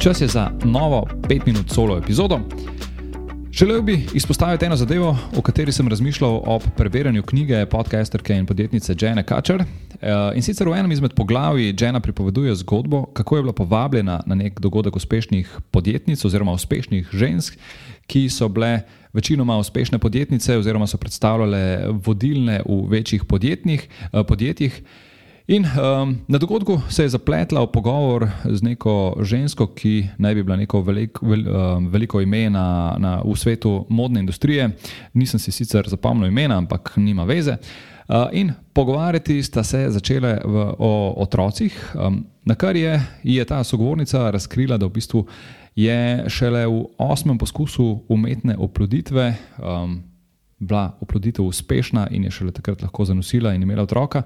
Čas je za novo 5 minut solo epizodo. Želel bi izpostaviti eno zadevo, o kateri sem razmišljal ob preberanju knjige podcasterke in podjetnice Jane Kačer. Eh, in sicer v enem izmed poglavij Jana pripoveduje zgodbo, kako je bila povabljena na nek dogodek uspešnih podjetnic oziroma uspešnih žensk, ki so bile večinoma uspešne podjetnice oziroma so predstavljale vodilne v večjih podjetjih. podjetjih In um, na dogodku se je zapletla v pogovor z neko žensko, ki naj bi bila neko velik, vel, um, veliko ime na, na, v svetu modne industrije. Nisem si sicer zapomnil imena, ampak nima veze. Uh, in pogovarjati sta se začele v, o otrocih, um, na kar je, je ta sogovornica razkrila, da v bistvu je šele v osmem poskusu umetne oploditve um, bila oploditev uspešna in je šele takrat lahko zanosila in imela otroka.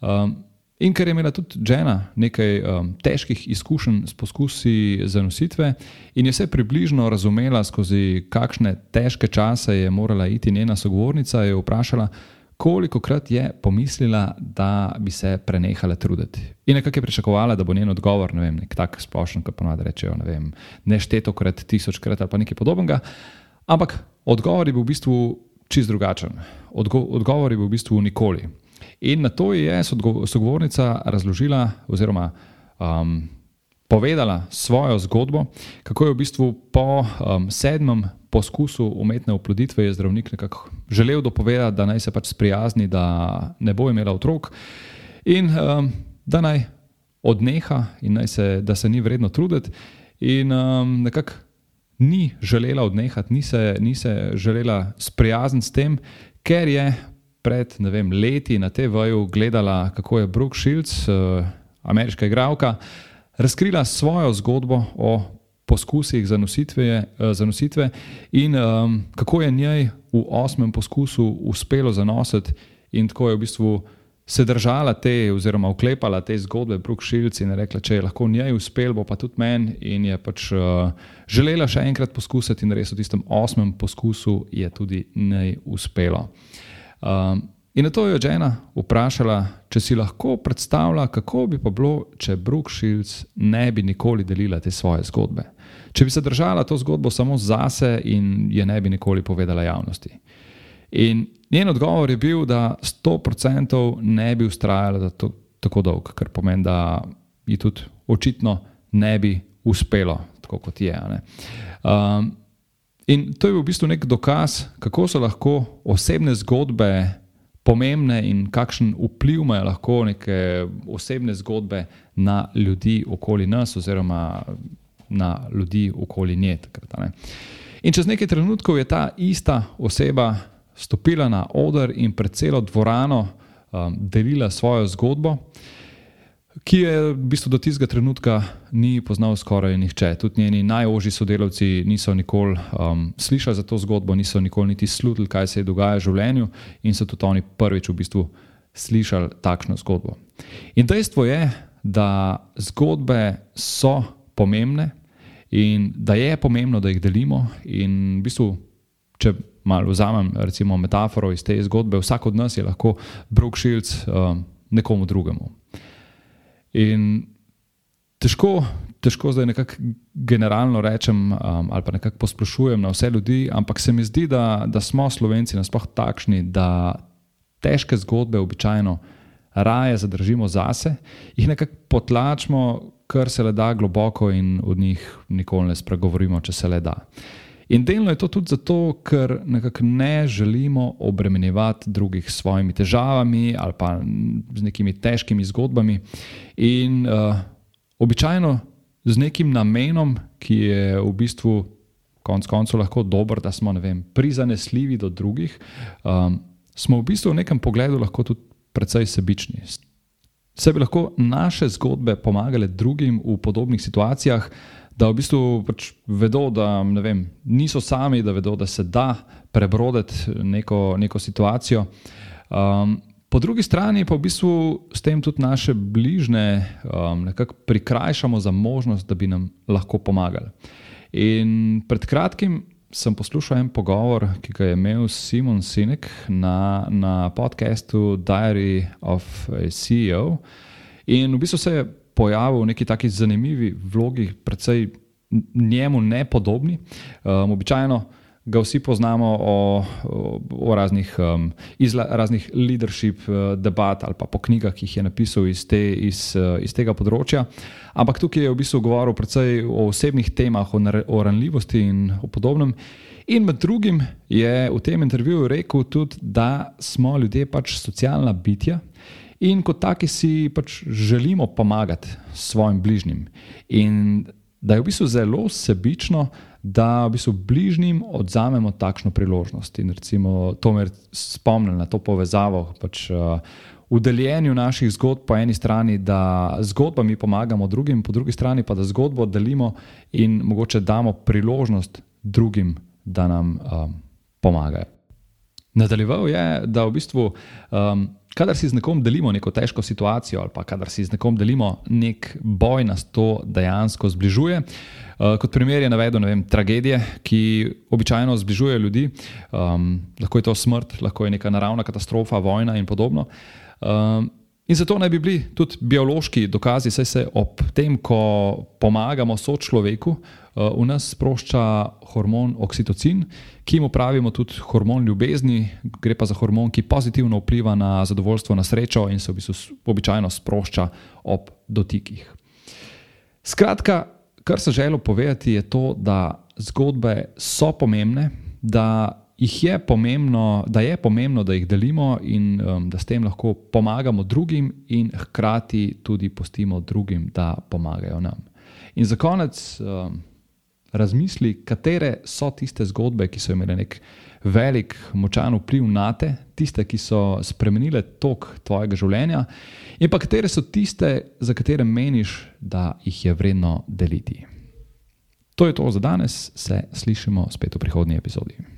Um, In ker je imela tudi žena nekaj um, težkih izkušenj s poskusi zanositve in je vse približno razumela, skozi kakšne težke čase je morala iti njena sogovornica, je vprašala, koliko krat je pomislila, da bi se prenehala truditi. In nekako je pričakovala, da bo njen odgovor, ne vem, nek tak splošen, kot ponavadi rečejo, ne vem, nešteto krat, tisočkrat ali pa nekaj podobnega. Ampak odgovor je bil v bistvu čist drugačen. Odgo odgovor je bil v bistvu nikoli. In na to je sogovornica razložila, oziroma um, povedala svojo zgodbo, kako je v bistvu po um, sedmem poskusu umetne oploditve zdravnik nekako želel dopovedati, da naj se pač sprijazni, da ne bo imela otrok in um, da naj odneha in naj se, da se ni vredno truditi. In um, nekako ni želela odnehati, ni se, ni se želela sprijazniti s tem, ker je pred vem, leti na TV-ju gledala, kako je Brooke Shields, uh, ameriška igralka, razkrila svojo zgodbo o poskusih zanositve, uh, zanositve in um, kako je njej v osmem poskusu uspelo zanositi, in tako je v bistvu se držala te, oziroma uklepala te zgodbe Brooke Shields in rekla, če je lahko njej uspel, bo pa tudi meni, in je pač uh, želela še enkrat poskusiti, in res v tistem osmem poskusu je tudi njej uspelo. Um, in na to je žena vprašala, če si lahko predstavlja, kako bi pa bilo, če Brooke Shields ne bi nikoli delila te svoje zgodbe. Če bi se držala to zgodbo samo zase in je ne bi nikoli povedala javnosti. In njen odgovor je bil, da 100% ne bi ustrajala to, tako dolgo, kar pomeni, da ji tudi očitno ne bi uspelo, tako kot je. Um, In to je v bistvu nek dokaz, kako so lahko osebne zgodbe pomembne in kakšen vpliv imajo lahko neke osebne zgodbe na ljudi okoli nas, oziroma na ljudi okoli nje. Takrat, in čez nekaj trenutkov je ta ista oseba stopila na oder in pred celo dvorano um, delila svojo zgodbo ki je v bistvu do tistega trenutka ni poznal skoraj nihče. Tudi njeni najožji sodelavci niso nikoli um, slišali za to zgodbo, niso nikoli niti slutili, kaj se je dogajalo v življenju, in so tudi oni prvič v bistvu slišali takšno zgodbo. In dejstvo je, da zgodbe so pomembne in da je pomembno, da jih delimo. In v bistvu, če malo vzamem recimo metaforo iz te zgodbe, vsak od nas je lahko Brooke Shields um, nekomu drugemu. In težko, težko zdaj nekako generalno rečem um, ali pa nekako posplošujem na vse ljudi, ampak se mi zdi, da, da smo slovenci nasploh takšni, da težke zgodbe običajno raje zadržimo zase, jih nekako potlačimo, kar se le da globoko in od njih nikoli ne spregovorimo, če se le da. In delno je to tudi zato, ker nekako ne želimo obremenjevati drugih s svojimi težavami ali pa z nekimi težkimi zgodbami. In uh, običajno z nekim namenom, ki je v bistvu konec koncev lahko dober, da smo vem, prizanesljivi do drugih, um, smo v bistvu v nekem pogledu lahko tudi precej sebični. Se bi lahko naše zgodbe pomagale drugim v podobnih situacijah da v bistvu pač vedo, da vem, niso sami, da vedo, da se da prebroditi neko, neko situacijo. Um, po drugi strani pa v bistvu s tem tudi naše bližnje um, nekako prikrajšamo za možnost, da bi nam lahko pomagali. In pred kratkim sem poslušal en pogovor, ki ga je imel Simon Sinek na, na podkastu Diary of a CEO. In v bistvu se je pojavil v neki taki zanimivi vlogi, predvsej njemu nepodobni. Um, običajno ga vsi poznamo o, o, o raznih, um, izla, raznih leadership uh, debat ali pa po knjigah, ki jih je napisal iz, te, iz, uh, iz tega področja. Ampak tukaj je v bistvu govoril predvsej o osebnih temah, o, o ranljivosti in o podobnem. In med drugim je v tem intervjuju rekel tudi, da smo ljudje pač socialna bitja. In kot taki si pač želimo pomagati svojim bližnjim. In da je v bistvu zelo sebično, da v bistvu bližnjim odzamemo takšno priložnost. In recimo to me spomni na to povezavo. Pač, uh, V deljenju naših zgodb, po eni strani, da zgodbami pomagamo drugim, po drugi strani pa da zgodbo delimo in mogoče damo priložnost drugim, da nam um, pomagajo. Nadaljeval je, da v bistvu um, kadar si z nekom delimo neko težko situacijo, ali pa kadar si z nekom delimo nek boj, nas to dejansko zbližuje. Uh, kot primer je navedel vem, tragedije, ki običajno zbližujejo ljudi. Um, lahko je to smrt, lahko je neka naravna katastrofa, vojna in podobno. Um, in zato naj bi bili tudi biološki dokazi, saj se ob tem, ko pomagamo sočloveku, uh, v nas sprošča hormon oksitocin, ki mu pravimo tudi hormon ljubezni, gre pa za hormon, ki pozitivno vpliva na zadovoljstvo, na srečo in se v bistvu običajno sprošča ob dotikih. Skratka, kar sem želel povedati, je to, da zgodbe so pomembne, da, je pomembno, da je pomembno, da jih delimo in um, da s tem lahko pomagamo drugim, in hkrati tudi pustimo drugim, da pomagajo nam. In za konec. Um, razmisli, katere so tiste zgodbe, ki so imele nek velik, močan vpliv na te, tiste, ki so spremenile tok tvojega življenja, in pa katere so tiste, za katere meniš, da jih je vredno deliti. To je to za danes, se slišimo spet v prihodnji epizodi.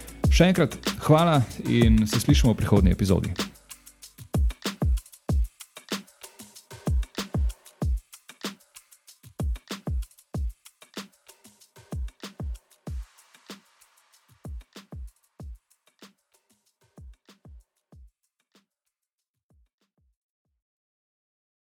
Še enkrat hvala in se slišimo v prihodnji epizodi.